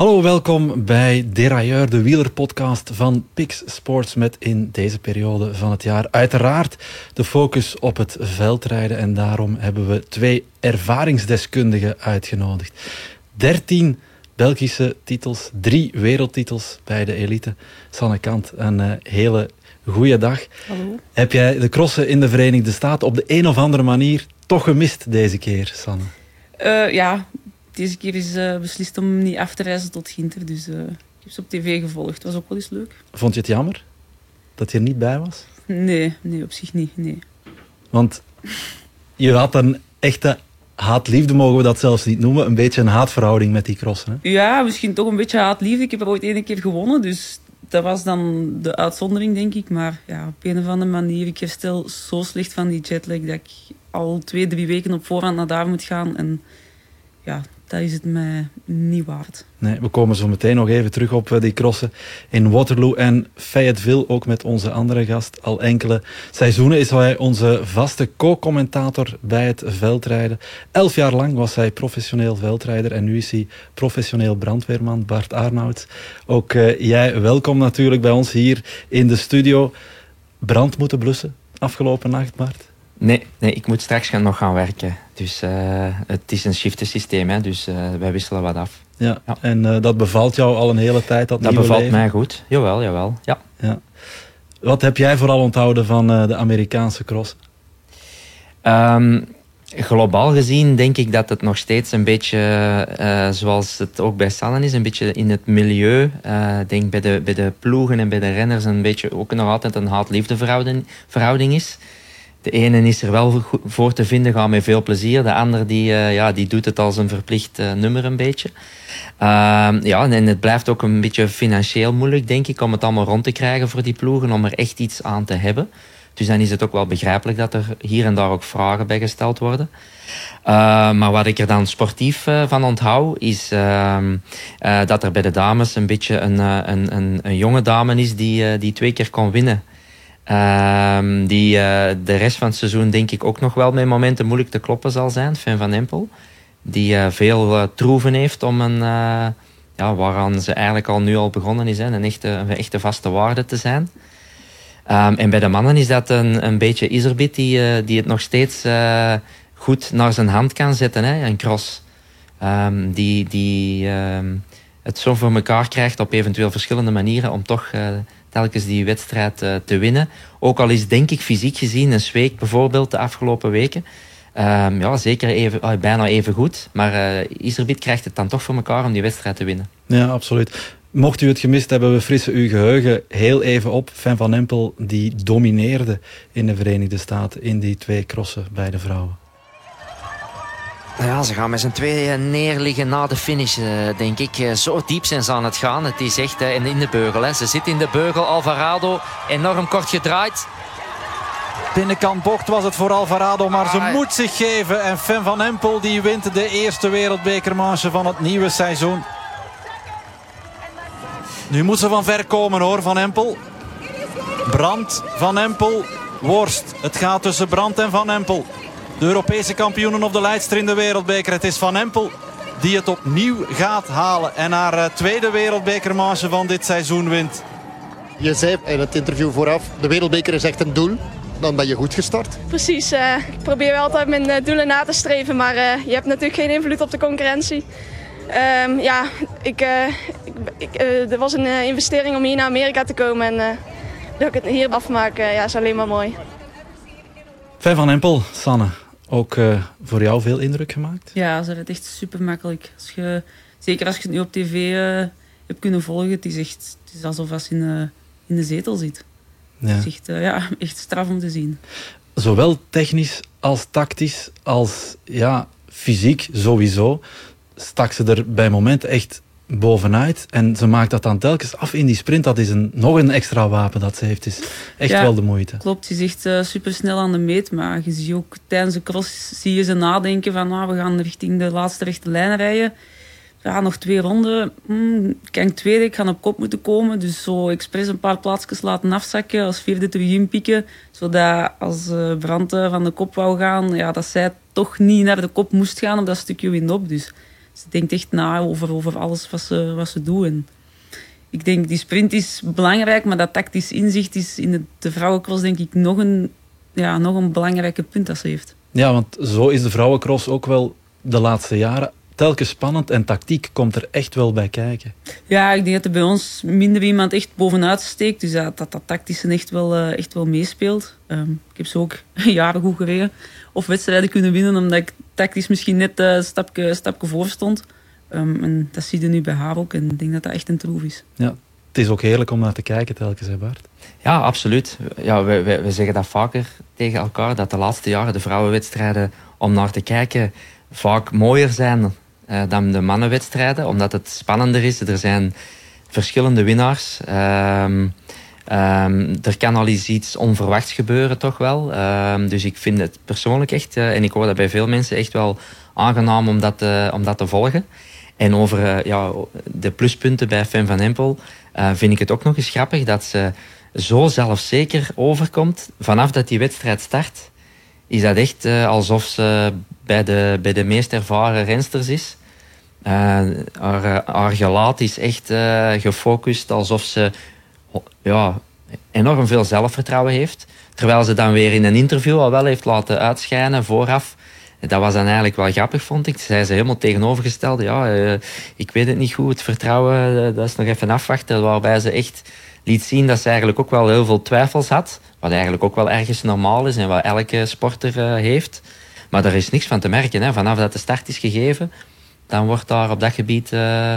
Hallo, welkom bij Derailleur, de wielerpodcast van Pix Sports met in deze periode van het jaar uiteraard de focus op het veldrijden en daarom hebben we twee ervaringsdeskundigen uitgenodigd. 13 Belgische titels, drie wereldtitels bij de elite. Sanne Kant, een uh, hele goede dag. Hallo. Heb jij de crossen in de Verenigde Staten op de een of andere manier toch gemist deze keer, Sanne? Uh, ja, deze keer is uh, beslist om niet af te reizen tot Ginter. Dus uh, ik heb ze op tv gevolgd. Het was ook wel eens leuk. Vond je het jammer dat je er niet bij was? Nee, nee op zich niet. Nee. Want je had een echte haat-liefde, mogen we dat zelfs niet noemen. Een beetje een haatverhouding met die crossen. Hè? Ja, misschien toch een beetje haat-liefde. Ik heb er ooit één keer gewonnen, dus dat was dan de uitzondering, denk ik. Maar ja, op een of andere manier, ik herstel zo slecht van die jetlag dat ik al twee, drie weken op voorhand naar daar moet gaan. En ja, dat is het mij niet waard. Nee, we komen zo meteen nog even terug op die crossen in Waterloo en Fayetteville. Ook met onze andere gast. Al enkele seizoenen is hij onze vaste co-commentator bij het veldrijden. Elf jaar lang was hij professioneel veldrijder en nu is hij professioneel brandweerman. Bart Arnouds. Ook uh, jij welkom natuurlijk bij ons hier in de studio. Brand moeten blussen afgelopen nacht, Bart? Nee, nee, ik moet straks gaan nog gaan werken. Dus uh, het is een shiftensysteem, hè, dus uh, wij wisselen wat af. Ja, ja. en uh, dat bevalt jou al een hele tijd, dat Dat bevalt leven? mij goed, jawel, jawel. Ja. ja. Wat heb jij vooral onthouden van de Amerikaanse cross? Um, globaal gezien denk ik dat het nog steeds een beetje, uh, zoals het ook bij Sallen is, een beetje in het milieu, uh, denk bij de, bij de ploegen en bij de renners een beetje ook nog altijd een haat-liefde verhouding, verhouding is. De ene is er wel voor te vinden, gaat met veel plezier. De andere die, uh, ja, die doet het als een verplicht uh, nummer een beetje. Uh, ja, en het blijft ook een beetje financieel moeilijk, denk ik, om het allemaal rond te krijgen voor die ploegen, om er echt iets aan te hebben. Dus dan is het ook wel begrijpelijk dat er hier en daar ook vragen bij gesteld worden. maar wat ik er dan sportief van onthoud, is ehm, dat er bij de dames een beetje een, een, een, een jonge dame is die, die twee keer kon winnen. Um, die uh, de rest van het seizoen denk ik ook nog wel met momenten moeilijk te kloppen zal zijn. Fan van Empel. Die uh, veel uh, troeven heeft om een... ja, waaraan ze eigenlijk al nu al begonnen is. Hè, een, echte, een echte vaste waarde te zijn. Um, en bij de mannen is dat een, een beetje Iserbit die, die het nog steeds goed naar zijn hand kan zetten. Hè, een cross. Um, die die het zo voor elkaar krijgt op eventueel verschillende manieren om toch telkens die wedstrijd uh, te winnen. Ook al is denk ik fysiek gezien een Zweek bijvoorbeeld de afgelopen weken. Um, ja, zeker even, uh, bijna even goed. Maar uh, Iserbit krijgt het dan toch voor elkaar om die wedstrijd te winnen. Ja, absoluut. Mocht u het gemist hebben, we frissen uw geheugen heel even op. Fan van Empel die domineerde in de Verenigde Staten in die twee crossen bij de vrouwen. Ja, ze gaan met z'n tweeën neerliggen na de finish, denk ik. Zo diep zijn ze aan het gaan. Het is echt in de beugel. Hè. Ze zit in de beugel. Alvarado enorm kort gedraaid. Binnenkant bocht was het voor Alvarado, maar ze ah, moet zich geven. En Fan van Empel die wint de eerste wereldbekermanche van het nieuwe seizoen. Nu moet ze van ver komen hoor, Van Empel. Brand, Van Empel, Worst. Het gaat tussen Brand en Van Empel. De Europese kampioenen op de leidster in de wereldbeker. Het is Van Empel die het opnieuw gaat halen. En haar uh, tweede wereldbekermarge van dit seizoen wint. Je zei in het interview vooraf, de wereldbeker is echt een doel. Dan ben je goed gestart. Precies. Uh, ik probeer wel altijd mijn uh, doelen na te streven. Maar je hebt natuurlijk geen invloed op de concurrentie. Um, ja, ik, ik, ik er was een investering om hier naar Amerika te komen. En dat ik het hier afmaak, ja, is alleen maar mooi. Fan van Empel, Sanne ook uh, voor jou veel indruk gemaakt? Ja, ze het echt super makkelijk. Als je, zeker als je het nu op tv uh, hebt kunnen volgen, het is, echt, het is alsof als je in, uh, in de zetel zit. Ja. Het is echt, ja, echt straf om te zien. Zowel technisch als tactisch als ja, fysiek sowieso stak ze er bij momenten echt bovenuit. En ze maakt dat dan telkens af in die sprint. Dat is een, nog een extra wapen dat ze heeft. Is echt ja, wel de moeite. Klopt, ze is echt uh, super snel aan de meet. Maar je ziet ook tijdens de cross zie je ze nadenken van nou, we gaan richting de laatste rechte lijn rijden. Ja, nog twee ronden. Hmm, kan ik tweede, ik ga op kop moeten komen. Dus zo expres een paar plaatsjes laten afzakken. Als vierde terug inpikken. Zodat als uh, Brand van de kop wou gaan, ja, dat zij toch niet naar de kop moest gaan op dat stukje windop. Dus ze denkt echt na over, over alles wat ze, wat ze doen. ik denk, die sprint is belangrijk, maar dat tactisch inzicht is in de, de vrouwencross denk ik nog een, ja, nog een belangrijke punt dat ze heeft. Ja, want zo is de vrouwencross ook wel de laatste jaren telkens spannend en tactiek komt er echt wel bij kijken. Ja, ik denk dat er bij ons minder iemand echt bovenuit steekt. Dus dat dat, dat tactische echt wel, uh, echt wel meespeelt. Um, ik heb zo ook jaren goed gereden. Of wedstrijden kunnen winnen omdat ik tactisch misschien net uh, een stapje, stapje voor stond. Um, en dat zie je nu bij haar ook. En ik denk dat dat echt een troef is. Ja, het is ook heerlijk om naar te kijken telkens, hè Bart? Ja, absoluut. Ja, we, we, we zeggen dat vaker tegen elkaar. Dat de laatste jaren de vrouwenwedstrijden om naar te kijken vaak mooier zijn uh, dan de mannenwedstrijden, omdat het spannender is. Er zijn verschillende winnaars. Um, um, er kan al eens iets onverwachts gebeuren, toch wel. Um, dus ik vind het persoonlijk echt, uh, en ik hoor dat bij veel mensen, echt wel aangenaam om dat, uh, om dat te volgen. En over ja, de pluspunten bij Fem van Empel vind ik het ook nog eens grappig dat ze zo zelfzeker overkomt vanaf dat die wedstrijd start. Is dat echt alsof ze bij de, bij de meest ervaren rensters is. Haar, haar gelaat is echt uh, gefocust alsof ze ja, enorm veel zelfvertrouwen heeft. Terwijl ze dan weer in een interview al wel heeft laten uitschijnen vooraf. Dat was dan eigenlijk wel grappig, vond ik. Zij ze helemaal tegenovergesteld. Ja, uh, ik weet het niet goed. Het vertrouwen, dat is nog even afwachten. Waarbij ze echt liet zien dat ze eigenlijk ook wel heel veel twijfels had. Wat eigenlijk ook wel ergens normaal is en wat elke sporter heeft. Maar daar is niks van te merken. Hè. Vanaf dat de start is gegeven, dan wordt daar op dat gebied uh,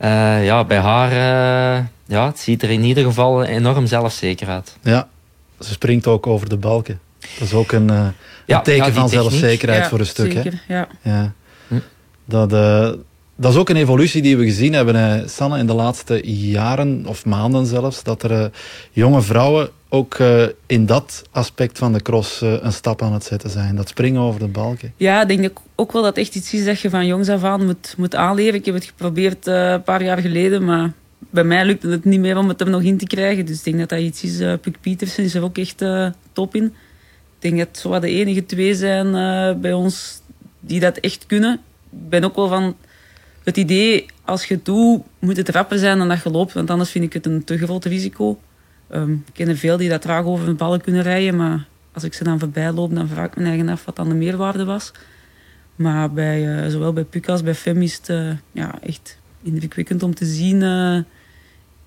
uh, ja, bij haar, uh, ja, het ziet er in ieder geval enorm zelfzeker uit. Ja, ze springt ook over de balken. Dat is ook een, een ja, teken ja, van zelfzekerheid ja, voor een stuk. Zeker, hè? Ja. Ja. Hm. Dat, dat is ook een evolutie die we gezien hebben, Sanne, in de laatste jaren of maanden zelfs. Dat er jonge vrouwen ook uh, in dat aspect van de cross uh, een stap aan het zetten zijn. Dat springen over de balken. Ja, ik denk ook wel dat echt iets is dat je van jongs af aan moet, moet aanleren. Ik heb het geprobeerd uh, een paar jaar geleden, maar bij mij lukte het niet meer om het er nog in te krijgen. Dus ik denk dat dat iets is. Puk Pietersen is er ook echt top in. Ik denk dat zo de enige twee zijn bij ons die dat echt kunnen. Ik ben ook wel van het idee, als je het doet, moet het rapper zijn dan dat je loopt. Want anders vind ik het een te groot risico. Um, ik ken er veel die dat traag over een ballen kunnen rijden, maar als ik ze dan voorbij loop, dan vraag ik me eigen af wat dan de meerwaarde was. Maar bij, uh, zowel bij PUC als bij FEM is het uh, ja, echt indrukwekkend om te zien uh,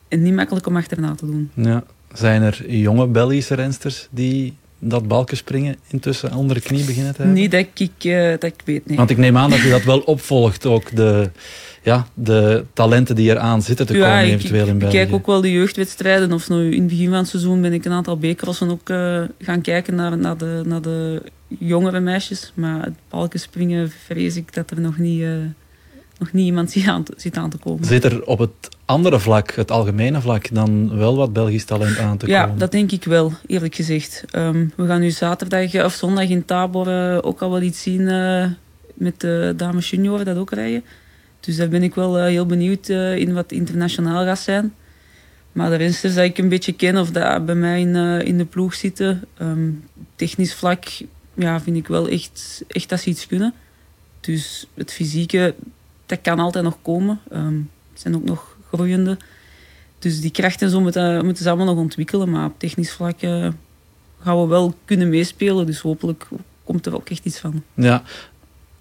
en niet makkelijk om achterna te doen. Ja. Zijn er jonge Belgische rensters die dat balkenspringen intussen onder de knie beginnen te hebben? Niet dat ik, dat ik weet, nee. Want ik neem aan dat u dat wel opvolgt, ook de ja, de talenten die eraan zitten te ja, komen ik, eventueel in België. Ik kijk ook wel de jeugdwedstrijden. Of nu in het begin van het seizoen ben ik een aantal B-crossen ook uh, gaan kijken naar, naar, de, naar de jongere meisjes. Maar het balkenspringen vrees ik dat er nog niet, uh, nog niet iemand zit aan, te, zit aan te komen. Zit er op het andere vlak, het algemene vlak, dan wel wat Belgisch talent aan te komen? Ja, dat denk ik wel, eerlijk gezegd. Um, we gaan nu zaterdag of zondag in Tabor uh, ook al wel iets zien met de dames junioren dat ook rijden. Dus daar ben ik wel uh, heel benieuwd in wat internationaal gaat zijn. Maar de rensters dat ik een beetje ken of dat bij mij in, in de ploeg zitten, um, technisch vlak ja, vind ik wel echt, echt dat ze iets kunnen. Dus het fysieke, dat kan altijd nog komen. Um, het zijn ook nog groeiende. Dus die krachten zo moeten, moeten ze allemaal nog ontwikkelen. Maar op technisch vlak gaan we wel kunnen meespelen. Dus hopelijk komt er ook echt iets van. Ja,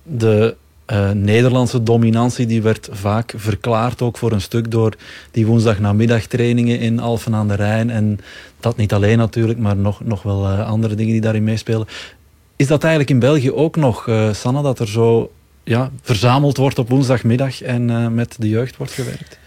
de uh, Nederlandse dominantie die werd vaak verklaard ook voor een stuk door die woensdagnamiddagtrainingen in Alphen aan de Rijn. En dat niet alleen natuurlijk, maar nog, nog wel uh, andere dingen die daarin meespelen. Is dat eigenlijk in België ook nog, uh, Sanne, dat er zo ja, verzameld wordt op woensdagmiddag en met de jeugd wordt gewerkt?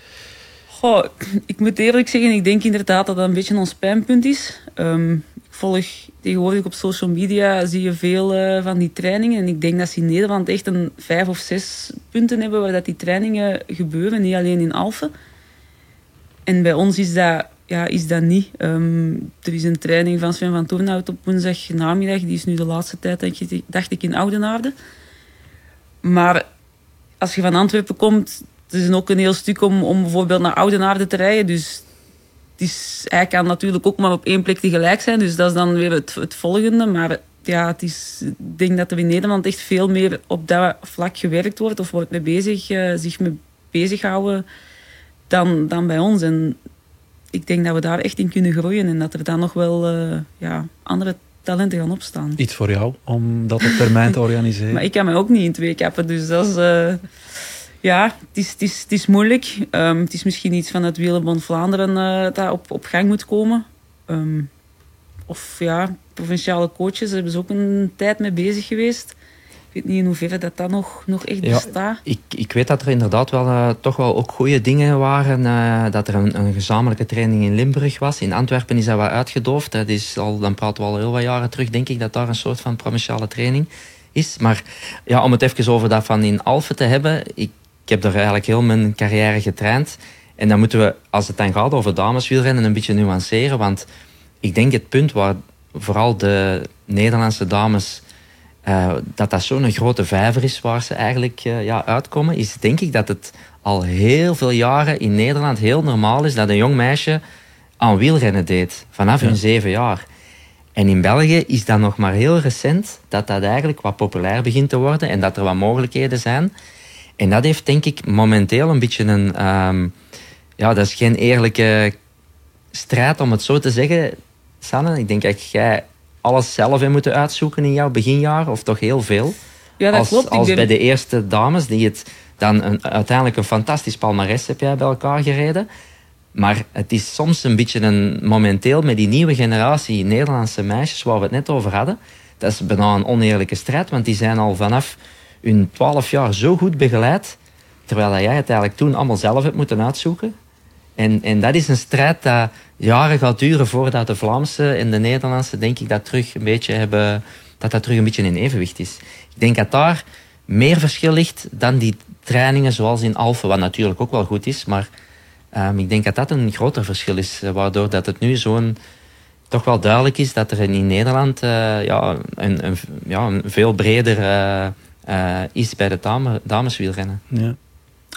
Goh, ik moet eerlijk zeggen, ik denk inderdaad dat dat een beetje ons pijnpunt is. Um, ik volg tegenwoordig op social media, zie je veel uh, van die trainingen. En ik denk dat ze in Nederland echt een vijf of zes punten hebben waar dat die trainingen gebeuren, niet alleen in Alphen. En bij ons is dat, ja, is dat niet. Um, er is een training van Sven van Toornhout op woensdag namiddag. Die is nu de laatste tijd, denk dacht ik, in Oudenaarde. Maar als je van Antwerpen komt, het is ook een heel stuk om, om bijvoorbeeld naar Oudenaarde te rijden. Dus het is, hij kan natuurlijk ook maar op één plek tegelijk zijn. Dus dat is dan weer het, het volgende. Maar ja, het is, ik denk dat er in Nederland echt veel meer op dat vlak gewerkt wordt of wordt mee bezig, uh, zich mee bezighouden dan, dan bij ons. En ik denk dat we daar echt in kunnen groeien en dat er dan nog wel uh, ja, andere talenten gaan opstaan. Iets voor jou om dat op termijn te organiseren? maar ik kan me ook niet in twee kappen, dus dat is... Uh, ja, het is, het is, het is moeilijk. Um, het is misschien iets van het Wielerbond Vlaanderen uh, dat op, op gang moet komen. Um, of ja, provinciale coaches hebben ze ook een tijd mee bezig geweest. Ik weet niet in hoeverre dat dat nog, nog echt ja, bestaat. Ik, ik weet dat er inderdaad wel uh, toch wel ook goede dingen waren. Uh, dat er een, een, gezamenlijke training in Limburg was. In Antwerpen is dat wel uitgedoofd. Dat is al, dan praten we al heel wat jaren terug, denk ik, dat daar een soort van provinciale training is. Maar ja, om het even over dat van in Alphen te hebben. Ik, ik heb er eigenlijk heel mijn carrière getraind. En dan moeten we, als het dan gaat over dameswielrennen, een beetje nuanceren. Want ik denk het punt waar vooral de Nederlandse dames uh, dat dat zo'n grote vijver is waar ze eigenlijk uh, ja, uitkomen, is denk ik dat het al heel veel jaren in Nederland heel normaal is dat een jong meisje aan wielrennen deed, vanaf hun zeven jaar. En in België is dat nog maar heel recent dat dat eigenlijk wat populair begint te worden en dat er wat mogelijkheden zijn. En dat heeft denk ik momenteel een beetje een... Um, ja, dat is geen eerlijke strijd om het zo te zeggen. Sanne, ik denk dat jij alles zelf in moeten uitzoeken in jouw beginjaar, of toch heel veel. Ja, dat als, klopt. Als bij de eerste dames, die het dan een, uiteindelijk een fantastisch palmares heb jij bij elkaar gereden. Maar het is soms een beetje een momenteel met die nieuwe generatie Nederlandse meisjes waar we het net over hadden. Dat is bijna een oneerlijke strijd, want die zijn al vanaf hun twaalf jaar zo goed begeleid. Terwijl jij het eigenlijk toen allemaal zelf hebt moeten uitzoeken. En, en dat is een strijd dat jaren gaat duren voordat de Vlaamse en de Nederlandse, denk ik, dat terug een beetje hebben, dat dat terug een beetje in evenwicht is. Ik denk dat daar meer verschil ligt dan die trainingen zoals in Alphen, wat natuurlijk ook wel goed is, maar um, ik denk dat dat een groter verschil is, eh, waardoor dat het nu zo'n toch wel duidelijk is dat er in Nederland uh, ja, een, ja, een veel breder uh, uh, is bij de dame, dameswielrennen. Ja.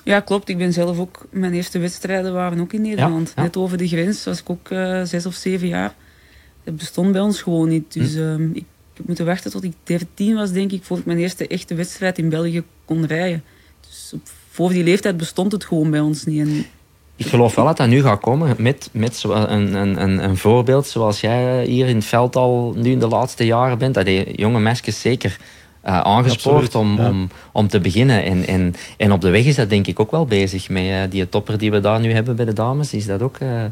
Ja, klopt. Ik ben zelf ook... Mijn eerste wedstrijden waren ook in Nederland. Ja, Net over de grens was ik ook uh, zes of zeven jaar. Dat bestond bij ons gewoon niet. Dus hm. uh, ik, heb moeten wachten tot ik dertien was, denk ik, voor ik mijn eerste echte wedstrijd in België kon rijden. Dus op, voor die leeftijd bestond het gewoon bij ons niet. En ik geloof wel dat dat nu gaat komen met, met een, een, een, een voorbeeld zoals jij hier in het veld al nu in de laatste jaren bent. Dat die jonge meisjes zeker uh, aangespoord om, om, om te beginnen. En, en, en op de weg is dat denk ik ook wel bezig. Met uh, die topper die we daar nu hebben bij de dames, is dat ook uh,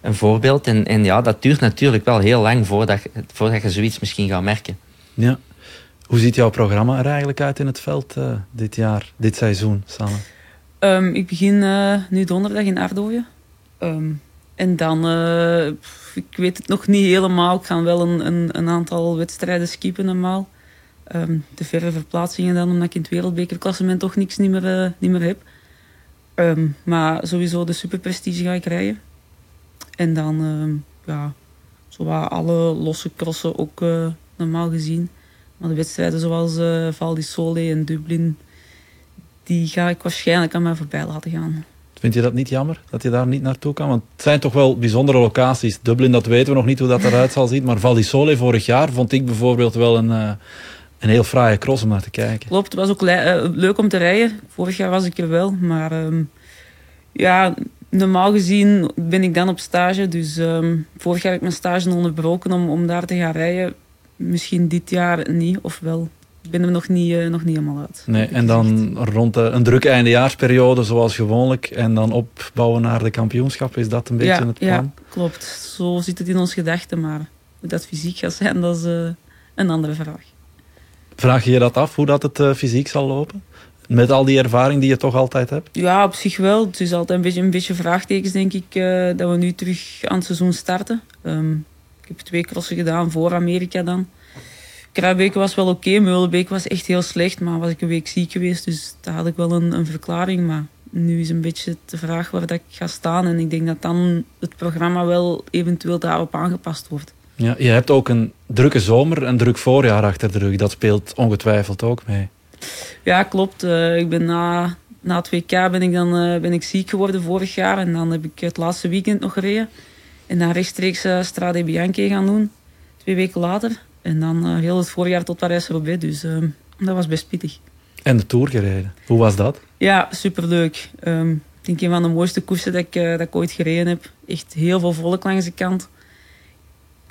een voorbeeld. En, en ja, dat duurt natuurlijk wel heel lang voordat, voordat je zoiets misschien gaat merken. Ja. Hoe ziet jouw programma er eigenlijk uit in het veld dit jaar, dit seizoen, Sanne? Um, ik begin nu donderdag in Ardooien. Um, en dan, ik weet het nog niet helemaal. Ik ga wel een, een, een aantal wedstrijden skippen normaal. Um, de verre verplaatsingen dan, omdat ik in het wereldbekerklassement toch niks niet meer, uh, niet meer heb. Um, maar sowieso de superprestige ga ik rijden. En dan, um, ja, zowat alle losse crossen ook uh, normaal gezien. Maar de wedstrijden zoals uh, di Sole en Dublin, die ga ik waarschijnlijk aan mij voorbij laten gaan. Vind je dat niet jammer, dat je daar niet naartoe kan? Want het zijn toch wel bijzondere locaties. Dublin, dat weten we nog niet hoe dat eruit zal zien. Maar Val Sole vorig jaar vond ik bijvoorbeeld wel een een heel fraaie cross om naar te kijken. Klopt, het was ook uh, leuk om te rijden. Vorig jaar was ik er wel, maar um, ja, normaal gezien ben ik dan op stage. Dus um, vorig jaar heb ik mijn stage onderbroken om, om daar te gaan rijden. Misschien dit jaar niet, of wel. Ik ben er nog niet, uh, nog niet helemaal uit. Nee, en dan rond de, een drukke eindejaarsperiode zoals gewoonlijk. En dan opbouwen naar de kampioenschap. Is dat een beetje ja, het plan? Ja, klopt. Zo zit het in ons gedachten. Maar hoe dat fysiek gaat zijn, dat is uh, een andere vraag. Vraag je je dat af, hoe dat het uh, fysiek zal lopen? Met al die ervaring die je toch altijd hebt? Ja, op zich wel. Het is altijd een beetje, een beetje vraagtekens, denk ik, uh, dat we nu terug aan het seizoen starten. Um, ik heb twee crossen gedaan voor Amerika dan. Kruibeek was wel oké, okay. Meulenbeek was echt heel slecht, maar was ik een week ziek geweest, dus daar had ik wel een, een verklaring. Maar nu is een beetje de vraag waar dat ik ga staan en ik denk dat dan het programma wel eventueel daarop aangepast wordt. Ja, je hebt ook een drukke zomer en druk voorjaar achter de rug. Dat speelt ongetwijfeld ook mee. Ja, klopt. Uh, ik ben na, na het WK ben ik, dan, uh, ben ik ziek geworden vorig jaar. En dan heb ik het laatste weekend nog gereden. En dan rechtstreeks uh, Strade Bianchi gaan doen. Twee weken later. En dan heel het voorjaar tot Parijs-Roubaix. Dus uh, dat was best pittig. En de Tour gereden. Hoe was dat? Ja, superleuk. Um, ik denk een van de mooiste koersen dat ik, dat ik ooit gereden heb. Echt heel veel volk langs de kant.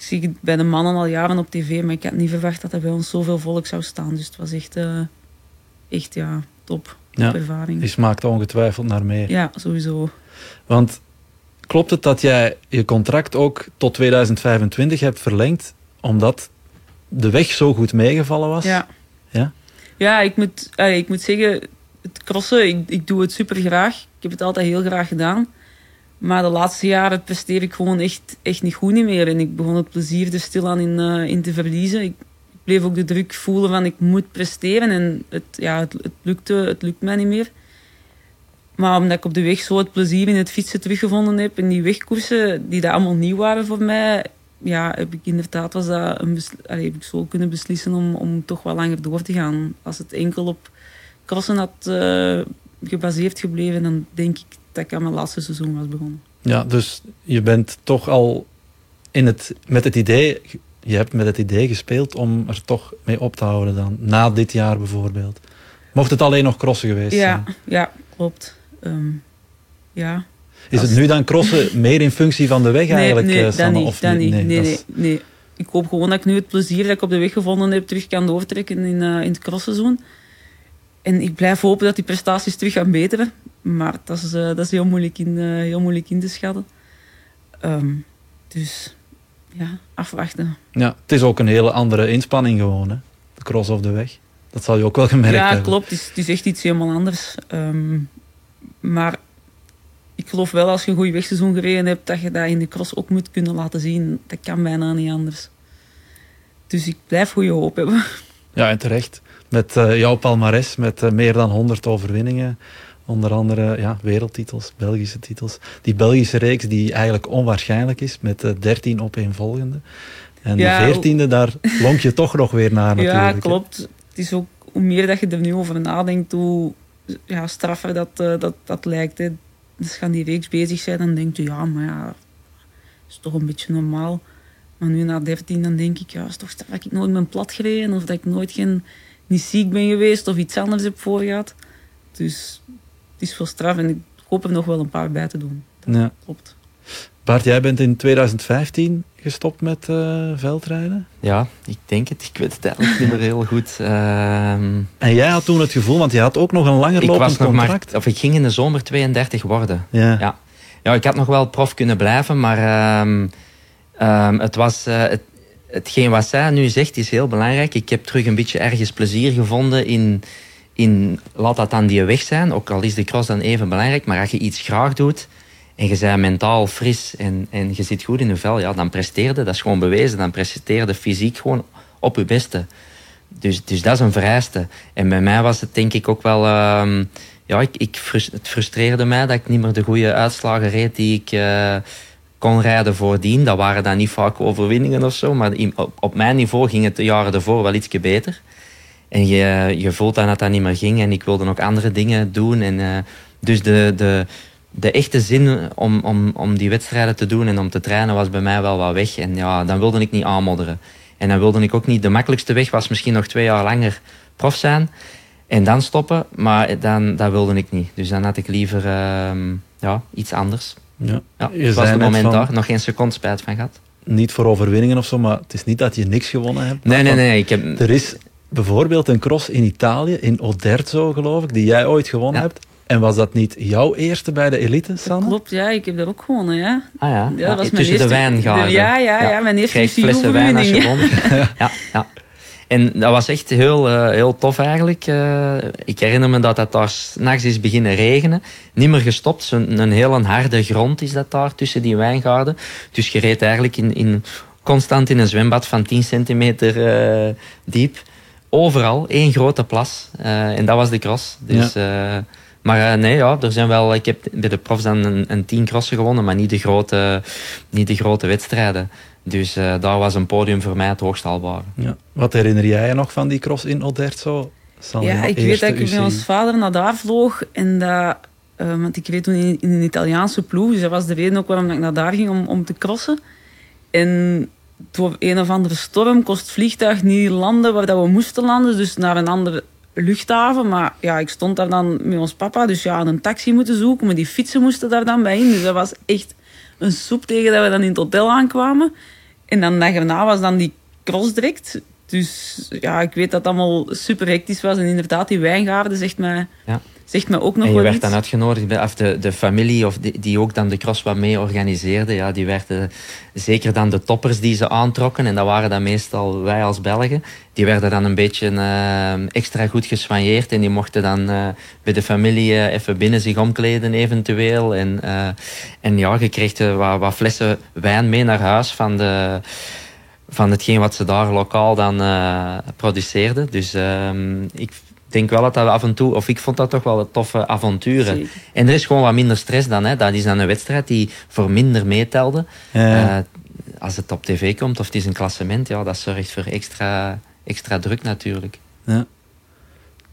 Ik zie het bij de mannen al jaren op tv, maar ik had niet verwacht dat er bij ons zoveel volk zou staan. Dus het was echt, echt ja, top. Ja, ervaring. Die smaakt ongetwijfeld naar meer. Ja, sowieso. Want klopt het dat jij je contract ook tot 2025 hebt verlengd, omdat de weg zo goed meegevallen was? Ja. Ja, ja ik, moet, uh, ik moet zeggen, het crossen, ik, ik doe het super graag. Ik heb het altijd heel graag gedaan. Maar de laatste jaren presteer ik gewoon echt, echt niet goed meer. En ik begon het plezier er stilaan in, uh, in te verliezen. Ik, bleef ook de druk voelen van ik moet presteren. En het, ja, het, het, lukte, het lukt mij niet meer. Maar omdat ik op de weg zo het plezier in het fietsen teruggevonden heb. En die wegkoersen, die dat allemaal nieuw waren voor mij. Ja, heb ik inderdaad was dat een heb ik zo kunnen beslissen om, om toch wel langer door te gaan. Als het enkel op crossen had uh, gebaseerd gebleven, dan denk ik dat ik aan mijn laatste seizoen was begonnen. Ja, dus je bent toch al in het, met het idee, je hebt met het idee gespeeld om er toch mee op te houden dan, na dit jaar bijvoorbeeld. Mocht het alleen nog crossen geweest ja, zijn? Ja, klopt. Um, ja. Is het nu dan crossen meer in functie van de weg eigenlijk, nee, Sanne? Dat niet, of dat niet. Nee, nee, nee, nee, Ik hoop gewoon dat ik nu het plezier dat ik op de weg gevonden heb terug kan doortrekken in, uh, in het crossseizoen. En ik blijf hopen dat die prestaties terug gaan beteren. Maar dat is, uh, dat is heel, moeilijk in, heel moeilijk in te schatten. Um, dus ja, afwachten. Ja, het is ook een hele andere inspanning gewoon, hè? de cross of de weg. Dat zal je ook wel gemerkt ja, hebben. Ja, klopt. Het is, het is, echt iets helemaal anders. Um, maar ik geloof wel als je een goed wegseizoen gereden hebt, dat je dat in de cross ook moet kunnen laten zien. Dat kan bijna niet anders. Dus ik blijf goede hoop hebben. Ja, en terecht. Met uh, jouw palmares, met uh, meer dan 100 overwinningen. Onder andere ja, wereldtitels, Belgische titels. Die Belgische reeks die eigenlijk onwaarschijnlijk is, met uh, 13 opeenvolgende. En ja, de 14e, daar lonk je toch nog weer naar natuurlijk. Ja, klopt. Het is ook, hoe meer dat je er nu over nadenkt, hoe ja, straffer dat, uh, dat, dat lijkt. Hè. Dus gaan die reeks bezig zijn, dan denk je, ja, maar ja, dat is toch een beetje normaal. Maar nu na 13, dan denk ik, ja, is toch straf dat ik nooit ben plat gereden, of dat ik nooit geen, niet ziek ben geweest, of iets anders heb voorgehad. Dus is veel straf en ik hoop er nog wel een paar bij te doen. Dat ja. klopt. Bart, jij bent in 2015 gestopt met uh, veldrijden? Ja, ik denk het. Ik weet het eigenlijk niet meer heel goed. Uh, en jij had toen het gevoel, want je had ook nog een langer ik lopend was nog contract. Maar, of ik ging in de zomer 32 worden. Ja. Ja, ja ik had nog wel prof kunnen blijven, maar um, um, het was... Uh, het, hetgeen wat zij nu zegt is heel belangrijk. Ik heb terug een beetje ergens plezier gevonden in... in laat dat dan die weg zijn, ook al is de cross dan even belangrijk, maar als je iets graag doet en je bent mentaal fris en, en je zit goed in je vel, ja, dan presteerde, dat is gewoon bewezen, dan presteerde fysiek gewoon op je beste. Dus, dus dat is een vereiste. En bij mij was het denk ik ook wel... Uh, ja, ik, ik het frustreerde mij dat ik niet meer de goede uitslagen reed die ik uh, kon rijden voordien. Dat waren dan niet vaak overwinningen of zo, maar op, op mijn niveau ging het de jaren ervoor wel ietsje beter. En je, je voelt dan dat dat niet meer ging en ik wilde ook andere dingen doen. En, uh, dus de... de de echte zin om, om, om die wedstrijden te doen en om te trainen was bij mij wel wat weg. En ja, dan wilde ik niet aanmodderen. En dan wilde ik ook niet... De makkelijkste weg was misschien nog twee jaar langer prof zijn. En dan stoppen. Maar dan, dat wilde ik niet. Dus dan had ik liever uh, ja, iets anders. Ja. Ja, het was het moment daar. Nog geen seconde spijt van gehad. Niet voor overwinningen of zo, maar het is niet dat je niks gewonnen hebt. Nee, nee, nee. Ik heb... Er is bijvoorbeeld een cross in Italië, in Oderzo geloof ik, die jij ooit gewonnen Ja. hebt. En was dat niet jouw eerste bij de elite, Sanne? Klopt, ja, ik heb dat ook gewonnen, ja. Ah ja, Ja, dat was mijn tussen eerste, de wijngaarden. Ja, ja, ja, mijn eerste Kreeg flessen wijn als je won. ja, ja. En dat was echt heel, uh, heel tof eigenlijk. Uh, ik herinner me dat het daar s'nachts is beginnen regenen. Niet meer gestopt. Een heel harde grond is dat daar tussen die wijngaarden. Dus je reed eigenlijk in, in, constant in een zwembad van 10 centimeter uh, diep. Overal, één grote plas. en dat was de cross. Dus... Ja. Maar uh, nee, ja, er zijn wel, ik heb bij de profs dan een, een tien crossen gewonnen, maar niet de grote, niet de grote wedstrijden. Dus uh, daar was een podium voor mij het hoogst haalbare. Ja. Wat herinner jij je nog van die cross in Oderzo? Ja, ik weet dat ik met ons vader naar daar vloog. En dat, uh, want ik reed toen in, in, een Italiaanse ploeg. Dus dat was de reden ook waarom ik naar daar ging om, om te crossen. En door een of andere storm kost het vliegtuig niet landen waar dat we moesten landen. Dus naar een andere luchthaven. Maar ja, ik stond daar dan met ons papa. Dus ja, een taxi moeten zoeken. Maar die fietsen moesten daar dan bij in. Dus dat was echt een soep tegen dat we dan in het hotel aankwamen. En dan dag erna was dan die cross direct. Dus ja, ik weet dat het allemaal super hectisch was. En inderdaad, die wijngaarden zegt mij, Ja. Zegt mij ook nog En je werd iets. dan uitgenodigd, of de, de familie of die, die ook dan de cross wat mee organiseerde, ja, die werden zeker dan de toppers die ze aantrokken, en dat waren dan meestal wij als Belgen, die werden dan een beetje eh, extra goed geswanjeerd en die mochten dan eh, bij de familie eh, even binnen zich omkleden eventueel. En, en ja, je kreeg wat, wat flessen wijn mee naar huis van de van hetgeen wat ze daar lokaal dan produceerden. Dus ehm, ik denk wel dat dat af en toe, of ik vond dat toch wel een toffe avonturen. Zeker. En er is gewoon wat minder stress dan. Hè. Dat is dan een wedstrijd die voor minder meetelde. Ja. Eh, als het op tv komt of het is een klassement, ja, dat zorgt voor extra, extra druk natuurlijk. Ja.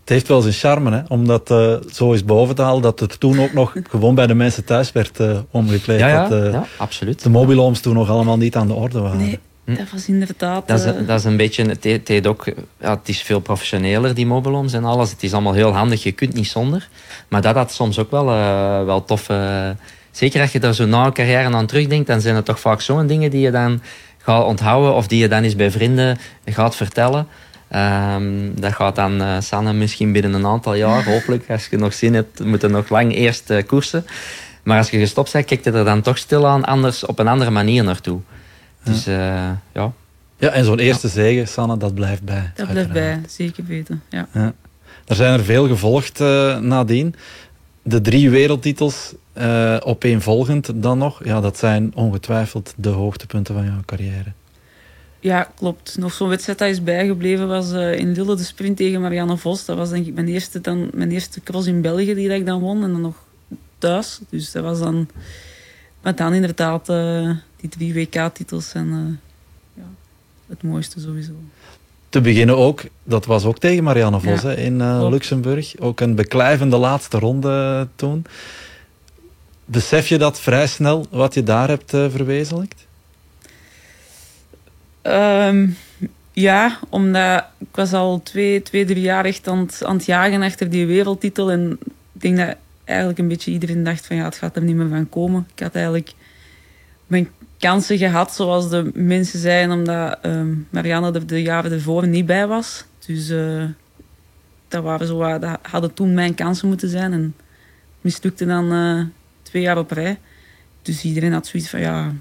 Het heeft wel zijn charme, hè? om dat eh, zo eens boven te halen, dat het toen ook nog gewoon bij de mensen thuis werd eh, omgekleed. Ja, ja, dat ja absoluut. de mobilhomes toen nog allemaal niet aan de orde waren. Nee, dat was inderdaad... Dat is, eh, dat is een beetje, het, het, ook, ja, het is veel professioneler, die mobiloms en alles. Het is allemaal heel handig, je kunt niet zonder. Maar dat had soms ook wel, eh, wel tof. eh, zeker als je daar zo na een carrière aan terugdenkt, dan zijn het toch vaak zo'n dingen die je dan gaat onthouden of die je dan eens bij vrienden gaat vertellen. Ehm, dat gaat dan Sanne misschien binnen een aantal jaar, hopelijk, als je nog zin hebt, moeten nog lang eerst koersen. Maar als je gestopt bent, kijk je er dan toch stilaan anders op een andere manier naartoe. Dus eh, ja, Ja, en zo'n eerste zege, Sanne, dat blijft bij. dat blijft bij, zeker weten. Ja. Er zijn er veel gevolgd eh, nadien. De drie wereldtitels eh opeenvolgend dan nog. Ja, dat zijn ongetwijfeld de hoogtepunten van jouw carrière. Ja, klopt. Nog zo'n wedstrijd dat is bijgebleven was eh, in Lille de sprint tegen Marianne Vos. Dat was denk ik mijn eerste, dan, mijn eerste cross in België die dat ik dan won. En dan nog thuis. Dus dat was dan... Maar dan inderdaad die drie WK-titels en eh, ja, het mooiste sowieso. Te beginnen ook, dat was ook tegen Marianne Vos Ja, hè, in eh. Luxemburg. Ook een beklijvende laatste ronde toen. Besef je dat vrij snel, wat je daar hebt eh, verwezenlijkt? Ehm, ja, omdat ik was al twee, twee drie jaar echt aan het, aan het jagen achter die wereldtitel. En ik denk dat eigenlijk een beetje iedereen dacht van ja, het gaat er niet meer van komen. Ik had eigenlijk mijn kansen gehad, zoals de mensen zeiden, omdat ehm, Marianne er de jaren ervoor niet bij was. Dus eh, dat, waren zo, hadden toen mijn kansen moeten zijn. En mislukte dan eh, twee jaar op rij. Dus iedereen had zoiets van ja,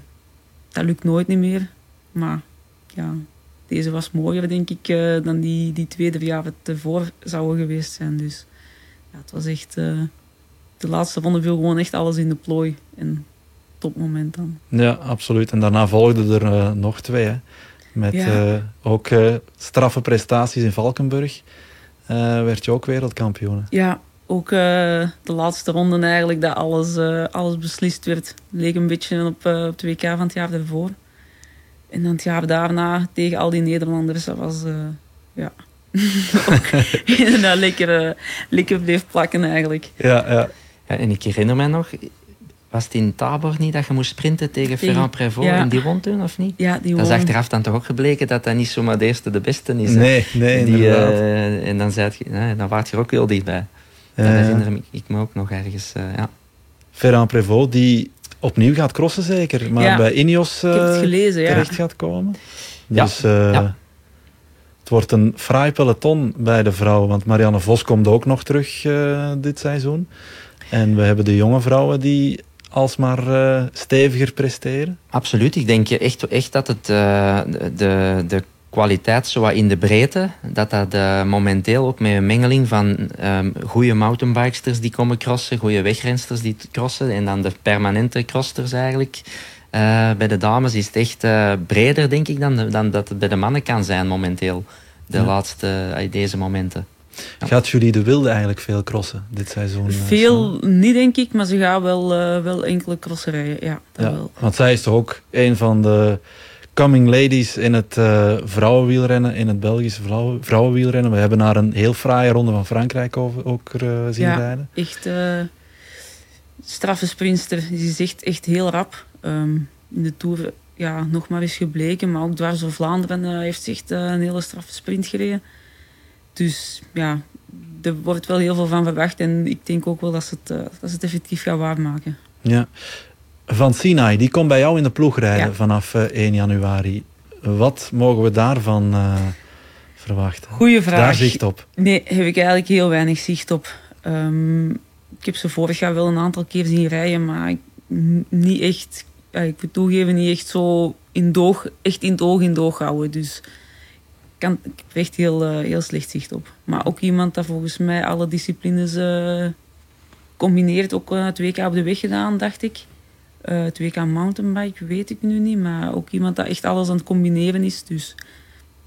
dat lukt nooit niet meer. Maar ja, deze was mooier, denk ik, eh, dan die, die twee, drie jaar ervoor zouden geweest zijn. Dus ja, het was echt... de laatste ronde viel gewoon echt alles in de plooi. En topmoment dan. Ja, absoluut. En daarna volgden er eh, nog twee. Hè. Met Ja. eh, ook eh, straffe prestaties in Valkenburg. eh, werd je ook wereldkampioen. Ja, ook eh, de laatste ronde eigenlijk, dat alles, eh, alles beslist werd. Leek een beetje op, op de WK van het jaar daarvoor. En dan het jaar daarna tegen al die Nederlanders, dat was... eh, ja... ook inderdaad lekker, lekker bleef plakken eigenlijk. Ja, ja. Ja, en ik herinner me nog, was het in Tabor niet dat je moest sprinten tegen Ferrand Prévot ja. en die won toen, of niet? Ja, die Dat is won. achteraf dan toch ook gebleken dat dat niet zomaar de eerste de beste is. hè? Nee, nee, die, eh, En dan, zei je, dan waart je er ook heel dichtbij. Dat ja. herinner ik, ik me ook nog ergens. eh, ja. Ferrand Prévot, die opnieuw gaat crossen zeker, maar Ja. bij Ineos eh, gelezen, ja. terecht gaat komen. Ja, Dus eh, ja. het wordt een fraai peloton bij de vrouwen, want Marianne Vos komt ook nog terug eh, dit seizoen. En we hebben de jonge vrouwen die alsmaar eh steviger presteren. Absoluut. Ik denk echt, echt dat het, eh, de, de kwaliteit zo wat in de breedte, dat dat eh, momenteel ook met een mengeling van ehm goede mountainbikesters die komen crossen, goede wegrensters die crossen en dan de permanente crossters eigenlijk. bij de dames is het echt breder, denk ik, dan, dan dat het bij de mannen kan zijn momenteel. De Ja. laatste, deze momenten. Ja. Gaat Julie de Wilde eigenlijk veel crossen dit seizoen? eh? Veel niet, denk ik, maar ze gaan wel, eh, wel enkele crosserijen. Ja, dat Ja, wel. want zij is toch ook een van de coming ladies in het eh, vrouwenwielrennen, in het Belgische vrouwen, vrouwenwielrennen. We hebben haar een heel fraaie ronde van Frankrijk over, ook eh, zien Ja. rijden. Echt straffe sprinster. Die is echt, echt heel rap. Ehm, in de Tour ja, nog maar eens gebleken. Maar ook dwars door Vlaanderen uh, heeft zich echt een hele straffe sprint gereden. Dus ja, er wordt wel heel veel van verwacht. En ik denk ook wel dat ze het, dat ze het effectief gaan waarmaken. Ja. Van Sinai, die komt bij jou in de ploeg rijden vanaf 1 januari. Wat mogen we daarvan verwachten? Goeie vraag. Daar zicht op? Nee, heb ik eigenlijk heel weinig zicht op. Um, ik heb ze vorig jaar wel een aantal keer zien rijden, maar niet echt, ik moet toegeven, niet echt zo in doog, echt in het oog in doog houden. Dus ik, kan, ik heb echt heel, uh, heel slecht zicht op. Maar ook iemand dat volgens mij alle disciplines uh, combineert. Ook uh, het WK op de weg gedaan, dacht ik. het WK mountainbike weet ik nu niet, maar ook iemand dat echt alles aan het combineren is. Dus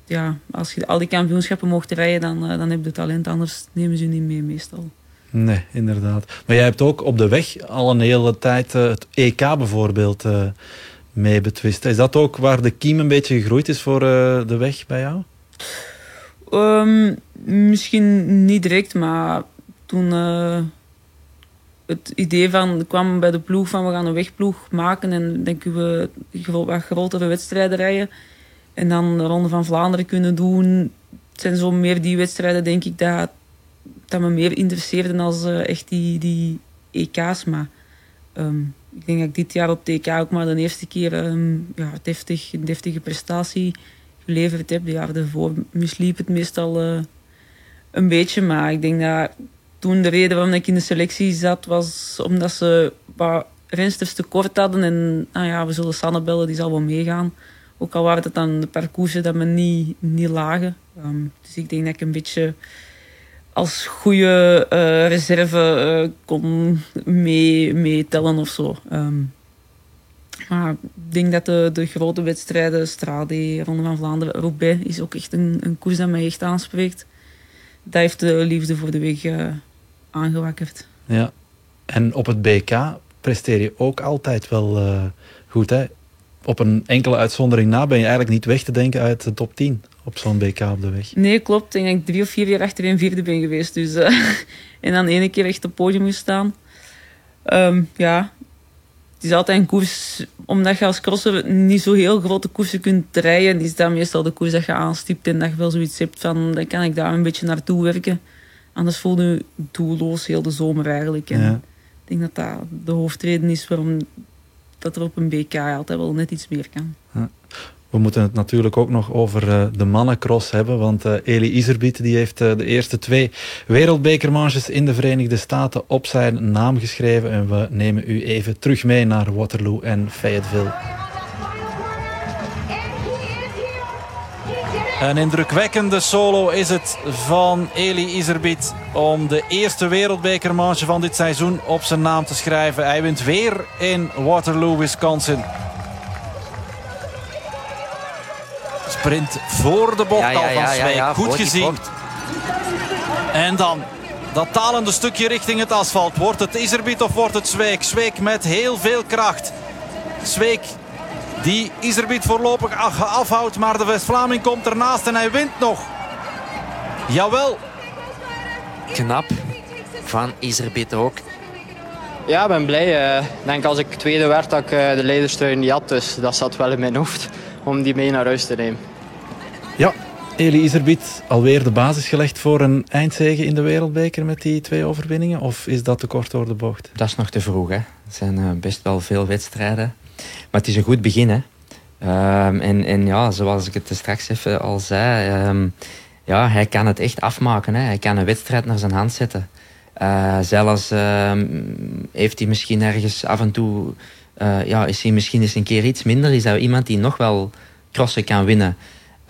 ja, als je al die kampioenschappen mocht rijden, dan, dan heb je talent. Anders nemen ze je niet mee meestal. Nee, inderdaad. Maar jij hebt ook op de weg al een hele tijd uh, het EK bijvoorbeeld uh, mee betwist. Is dat ook waar de kiem een beetje gegroeid is voor uh, de weg bij jou? Um, misschien niet direct, maar toen het idee van kwam bij de ploeg van we gaan een wegploeg maken en denken we wat grotere wedstrijden rijden en dan de Ronde van Vlaanderen kunnen doen. Het zijn zo meer die wedstrijden denk ik dat dat me meer interesseerde als uh, echt die, die EK's. Maar um, ik denk dat ik dit jaar op de EK ook maar de eerste keer um, ja, deftig, een deftige prestatie geleverd heb. De jaren daarvoor misliep het meestal uh, een beetje. Maar ik denk dat toen de reden waarom ik in de selectie zat, was omdat ze wat rensters tekort hadden. En nou ja, we zullen Sanne bellen, die zal wel meegaan. Ook al waren het dan de parcoursen dat me niet, niet lagen. Um, dus ik denk dat ik een beetje als goede uh, reserve uh, kon meetellen mee of zo. Um, maar ik denk dat de, de grote wedstrijden, Strade, Ronde van Vlaanderen, Roubaix, is ook echt een, een koers dat mij echt aanspreekt. Dat heeft de liefde voor de weg uh, aangewakkerd. Ja, en op het BK presteer je ook altijd wel goed. Hè? Op een enkele uitzondering na ben je eigenlijk niet weg te denken uit de top 10 op zo'n BK op de weg. Nee, klopt. Ik denk dat ik drie of vier jaar achterin vierde ben geweest. Dus, uh, en dan ene keer echt op het podium moest staan. Um, ja, het is altijd een koers, omdat je als crosser niet zo heel grote koersen kunt rijden, is dat meestal de koers dat je aanstipt en dat je wel zoiets hebt van, dan kan ik daar een beetje naartoe werken. Anders voel je doelloos heel de zomer eigenlijk. En ja. Ik denk dat dat de hoofdreden is waarom dat er op een BK altijd wel net iets meer kan. We moeten het natuurlijk ook nog over uh, de mannencross hebben, want uh, Eli Iserbiet die heeft uh, de eerste twee wereldbekermanches in de Verenigde Staten op zijn naam geschreven en we nemen u even terug mee naar Waterloo en Fayetteville. Een indrukwekkende solo is het van Eli Iserbiet om de eerste wereldbekermanche van dit seizoen op zijn naam te schrijven. Hij wint weer in Waterloo, Wisconsin. Sprint voor de bocht ja, ja, al van Zweek. Goed gezien. En dan dat talende stukje richting het asfalt. Wordt het Iserbiet of wordt het Zweek? Zweek met heel veel kracht. Zweek die Iserbiet voorlopig afhoudt. Maar de West-Vlaming komt ernaast en hij wint nog. Jawel. Knap van Iserbiet ook. Ja, ik ben blij. Ik denk als ik tweede werd dat ik de leiderstrui niet had. Dus dat zat wel in mijn hoofd om die mee naar huis te nemen. Ja, Eli Iserbiet alweer de basis gelegd voor een eindzege in de Wereldbeker met die twee overwinningen? Of is dat te kort door de bocht? Dat is nog te vroeg. Hè. Er zijn uh, best wel veel wedstrijden. Maar het is een goed begin. Hè. Um, en, en ja, zoals ik het straks even al zei, um, ja, hij kan het echt afmaken. Hè. Hij kan een wedstrijd naar zijn hand zetten. Uh, zelfs um, heeft hij misschien ergens af en toe uh, ja, is hij misschien eens een keer iets minder. Is dat iemand die nog wel crossen kan winnen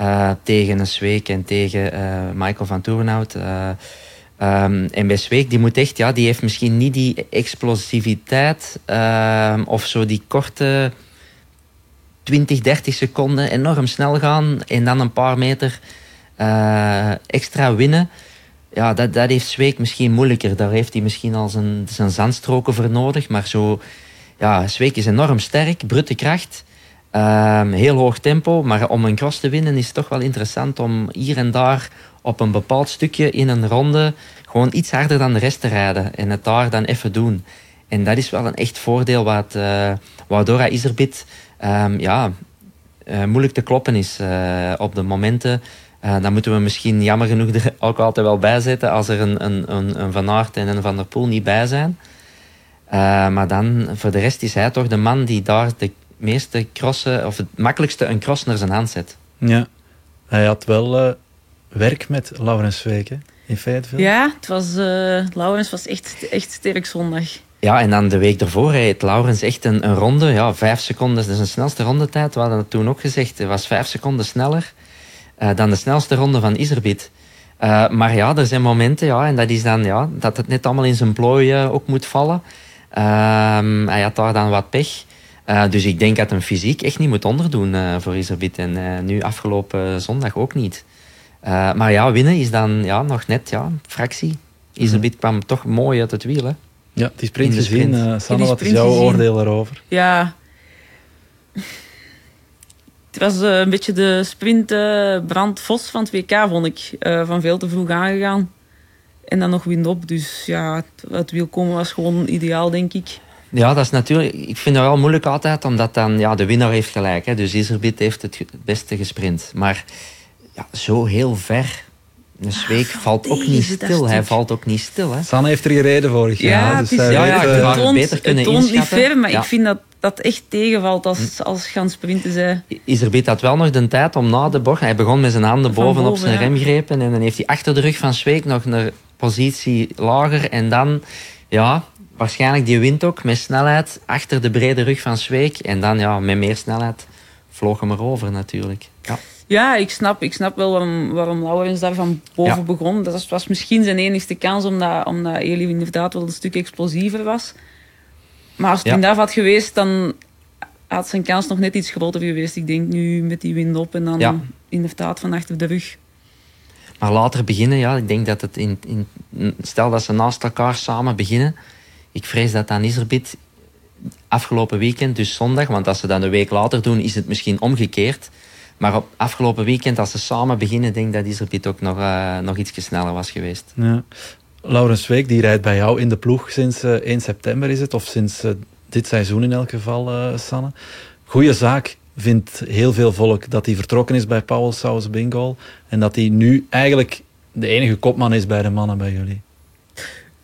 uh, tegen een Zweek en tegen uh, Michael van Toerenhout. Um, en bij Zweek, die moet echt, ja, die heeft misschien niet die explosiviteit ehm, of zo die korte 20, 30 seconden enorm snel gaan en dan een paar meter extra winnen. Ja, dat, dat heeft Zweek misschien moeilijker. Daar heeft hij misschien al zijn, zijn zandstroken voor nodig. Maar zo ja, Zweek is enorm sterk, brute kracht. Um, heel hoog tempo, maar om een cross te winnen is het toch wel interessant om hier en daar op een bepaald stukje in een ronde gewoon iets harder dan de rest te rijden en het daar dan even doen. En dat is wel een echt voordeel wat, uh, waardoor um, ja, uh, moeilijk te kloppen is op de momenten. dan moeten we misschien jammer genoeg er ook altijd wel bij zetten als er een, een, een Van Aert en een Van der Poel niet bij zijn. Maar dan, voor de rest is hij toch de man die daar de meeste crossen, of het makkelijkste een cross naar zijn hand zet. Ja, hij had wel werk met Laurens Weken in Fayetteville. Ja, het was, uh, Laurens was echt, echt sterk zondag. Ja, en dan de week ervoor reed Laurens echt een, een ronde. Ja, vijf seconden, dat is een snelste rondetijd. We hadden het toen ook gezegd. Het was vijf seconden sneller uh, dan de snelste ronde van Iserbit. Uh, maar ja, er zijn momenten, ja, en dat is dan ja, dat het net allemaal in zijn plooi ook moet vallen. Ehm, hij had daar dan wat pech. dus ik denk dat een fysiek echt niet moet onderdoen voor Iserbit. En nu afgelopen zondag ook niet. Uh, maar ja, winnen is dan ja, nog net ja, fractie. Iserbiet mm kwam toch mooi uit het wiel. Hè? Ja, die sprint gezien. Uh, Sanne, wat is jouw oordeel erover? Ja... Het was een beetje de sprint uh, Brand Vos van het WK, vond ik. van veel te vroeg aangegaan. En dan nog wind op. Dus ja, het, het wiel komen was gewoon ideaal, denk ik. Ja, dat is natuurlijk... Ik vind dat wel moeilijk altijd, omdat dan... Ja, de winnaar heeft gelijk. Hè, dus Iserbiet heeft het beste gesprint. Maar ja, zo heel ver. Een zweek valt ook niet stil. Hij valt ook niet stil. Hè. Sanne heeft er gereden vorig ja, jaar. Dus ja, ja, het toont, beter kunnen het toont niet ver, maar ik vind dat dat echt tegenvalt als, als gaan sprinten zij. Iserbiet had wel nog de tijd om na de bocht... Hij begon met zijn handen boven, op zijn remgrepen en dan heeft hij achter de rug van Zweek nog een positie lager en dan... Ja, waarschijnlijk die wind ook met snelheid achter de brede rug van Zweek en dan ja, met meer snelheid vloog hem erover natuurlijk. Ja. Ja, ik snap, ik snap wel waarom, waarom Laurens daar van boven begon. Dat was misschien zijn enigste kans, omdat, omdat Eli inderdaad wel een stuk explosiever was. Maar als het ja. daarvan had geweest, dan had zijn kans nog net iets groter geweest. Ik denk nu met die wind op en dan ja. inderdaad van achter de rug. Maar later beginnen, ja, ik denk dat het in, in stel dat ze naast elkaar samen beginnen. Ik vrees dat dan Iserbit afgelopen weekend, dus zondag, want als ze dat een week later doen, is het misschien omgekeerd maar op afgelopen weekend, als ze samen beginnen, denk ik dat Iserbiet ook nog, uh, nog iets sneller was geweest. Ja. Laurens Week, die rijdt bij jou in de ploeg sinds uh, eh, 1 september is het, of sinds uh, dit seizoen in elk geval, Sanne. Goeie zaak vindt heel veel volk dat hij vertrokken is bij Paul Saus Bingo en dat hij nu eigenlijk de enige kopman is bij de mannen bij jullie.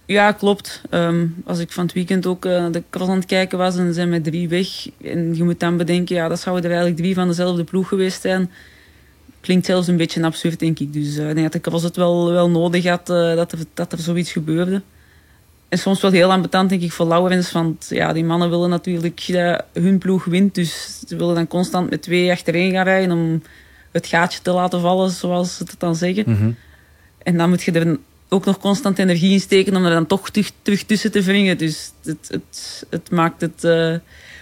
Ja, klopt. Ehm, als ik van het weekend ook uh, de cross aan het kijken was en zijn met drie weg. En je moet dan bedenken, ja, dat zouden er eigenlijk drie van dezelfde ploeg geweest zijn. Klinkt zelfs een beetje absurd, denk ik. Dus uh, ik denk dat de cross het wel, wel nodig had uh, dat, dat er zoiets gebeurde. En soms wel heel ambetant, denk ik, voor Laurens. Want ja, die mannen willen natuurlijk dat hun ploeg wint. Dus ze willen dan constant met twee achterin gaan rijden om het gaatje te laten vallen, zoals ze het dan zeggen. Mm En dan moet je er ook nog constant energie in steken om er dan toch terug, terug tussen te wringen. Dus het, het, het maakt het uh,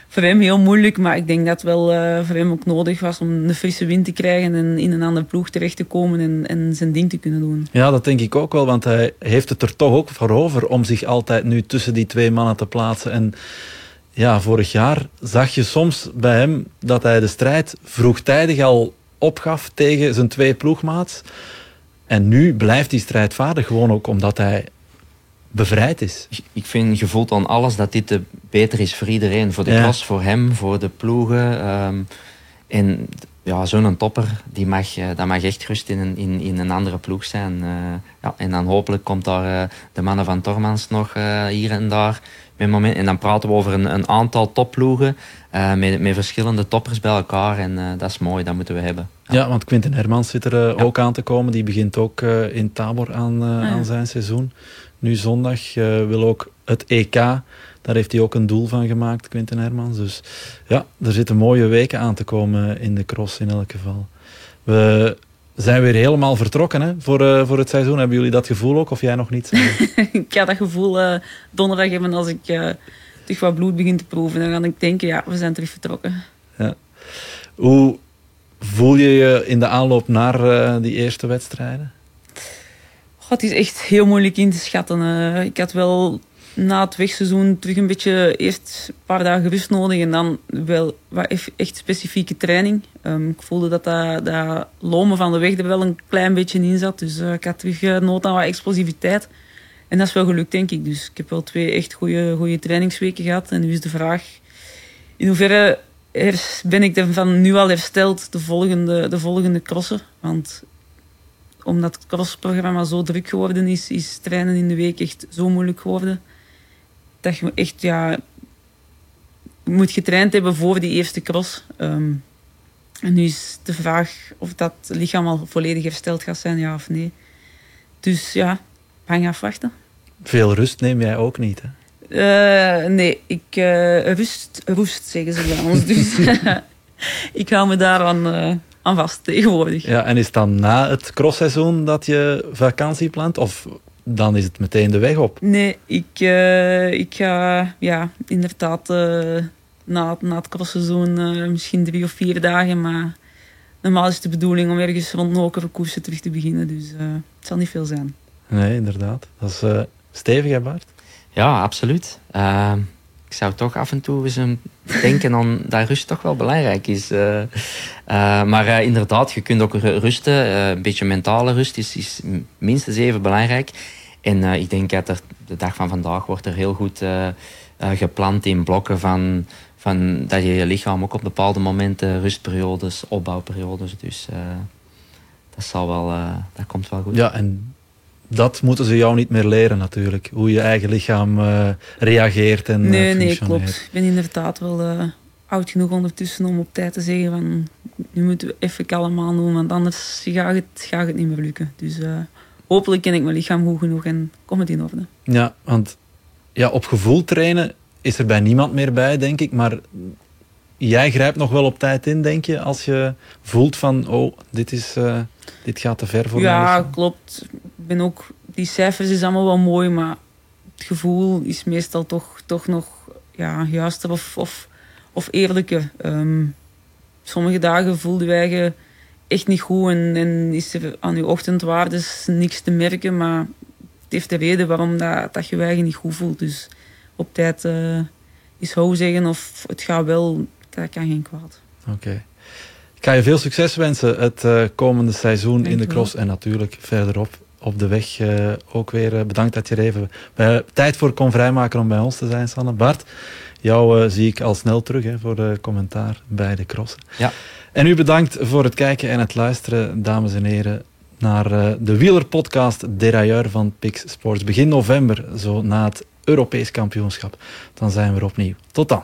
voor hem heel moeilijk. Maar ik denk dat het wel uh, voor hem ook nodig was om een frisse wind te krijgen en in een andere ploeg terecht te komen en, en zijn ding te kunnen doen. Ja, dat denk ik ook wel, want hij heeft het er toch ook voor over om zich altijd nu tussen die twee mannen te plaatsen. En ja, vorig jaar zag je soms bij hem dat hij de strijd vroegtijdig al opgaf tegen zijn twee ploegmaats. En nu blijft die strijdvaardig gewoon ook omdat hij bevrijd is. Ik vind gevoeld aan alles dat dit beter is voor iedereen. Voor de ja. klas, voor hem, voor de ploegen. Um, en ja, zo'n topper, die mag, uh, dat mag echt rust in een, in, in een andere ploeg zijn. Uh, ja, en dan hopelijk komt daar uh, de mannen van Tormans nog hier en daar. Met moment, en dan praten we over een, een aantal topploegen met, met verschillende toppers bij elkaar. En dat is mooi, dat moeten we hebben. Ja, want Quinten Hermans zit er uh, ook aan te komen. Die begint ook uh, in Tabor aan, uh, aan zijn seizoen. Nu zondag wil ook het EK. Daar heeft hij ook een doel van gemaakt, Quinten Hermans. Dus ja, er zitten mooie weken aan te komen in de cross in elk geval. We zijn weer helemaal vertrokken hè, voor, voor het seizoen. Hebben jullie dat gevoel ook, of jij nog niet? ik ga dat gevoel donderdag hebben als ik toch wat bloed begin te proeven. Dan ga ik denken, ja, we zijn terug vertrokken. Ja. Hoe Voel je je in de aanloop naar die eerste wedstrijden? God, is echt heel moeilijk in te schatten. Uh, ik had wel na het wegseizoen terug een beetje eerst een paar dagen rust nodig en dan wel wat echt specifieke training. Um, ik voelde dat, dat dat lomen van de weg er wel een klein beetje in zat. Dus uh, ik had terug nood aan wat explosiviteit. En dat is wel gelukt, denk ik. Dus ik heb wel twee echt goede trainingsweken gehad. En nu is de vraag in hoeverre ben ik van nu al hersteld de volgende, de volgende crossen. Want omdat het crossprogramma zo druk geworden is, is trainen in de week echt zo moeilijk geworden. Dat je echt, ja, moet getraind hebben voor die eerste cross. Ehm, en nu is de vraag of dat lichaam al volledig hersteld gaat zijn, ja of nee. Dus ja, hang afwachten. Veel rust neem jij ook niet, hè? Uh, nee, ik uh, rust, rust, zeggen ze bij ons. Dus ik hou me daaraan uh, aan vast tegenwoordig. Ja, en is het dan na het crossseizoen dat je vakantie plant? Of dan is het meteen de weg op? Nee, ik, ik ga ja, inderdaad na, na het crossseizoen misschien drie of vier dagen. Maar normaal is het de bedoeling om ergens rond Nokere koersen terug te beginnen. Dus het zal niet veel zijn. Nee, inderdaad. Dat is stevig, hè Bart? Ja, absoluut. Ik zou toch af en toe eens denken aan dat rust toch wel belangrijk is. Uh, uh, maar uh, inderdaad, je kunt ook rusten. een beetje mentale rust is, is minstens even belangrijk. En ik denk dat er, de dag van vandaag wordt er heel goed gepland in blokken van, van dat je je lichaam ook op bepaalde momenten rustperiodes, opbouwperiodes. Dus dat zal wel, dat komt wel goed. Ja, en dat moeten ze jou niet meer leren natuurlijk. Hoe je eigen lichaam uh, reageert en Nee, uh, nee, klopt. Ik ben inderdaad wel uh, oud genoeg ondertussen om op tijd te zeggen van... Nu moeten we even kalm aan doen, want anders gaat het, het niet meer lukken. Dus hopelijk ken ik mijn lichaam goed genoeg en kom het in orde. Ja, want ja, op gevoel trainen is er bij niemand meer bij, denk ik. Maar jij grijpt nog wel op tijd in, denk je, als je voelt van... Oh, dit, is, dit gaat te ver voor ja, mij. Ja, klopt ben ook, die cijfers is allemaal wel mooi, maar het gevoel is meestal toch, toch nog ja, juister of, of, of eerlijker. Ehm, sommige dagen voelden wij je echt niet goed en, en is er aan je ochtendwaardes niks te merken, maar het heeft de reden waarom dat, dat je je niet goed voelt. Dus op tijd uh, is hou zeggen of het gaat wel, dat kan geen kwaad. Oké. Ik ga je veel succes wensen het uh, komende seizoen Dank in de cross en natuurlijk verderop op de weg uh, ook weer uh, bedankt dat je er even bij, tijd voor kon vrijmaken om bij ons te zijn, Sanne. Bart, jou uh, zie ik al snel terug hè, voor de commentaar bij de crossen. Ja. En u bedankt voor het kijken en het luisteren, dames en heren, naar de wielerpodcast Derailleur van Pix Sports. Begin november, zo na het Europees kampioenschap. Dan zijn we er opnieuw. Tot dan.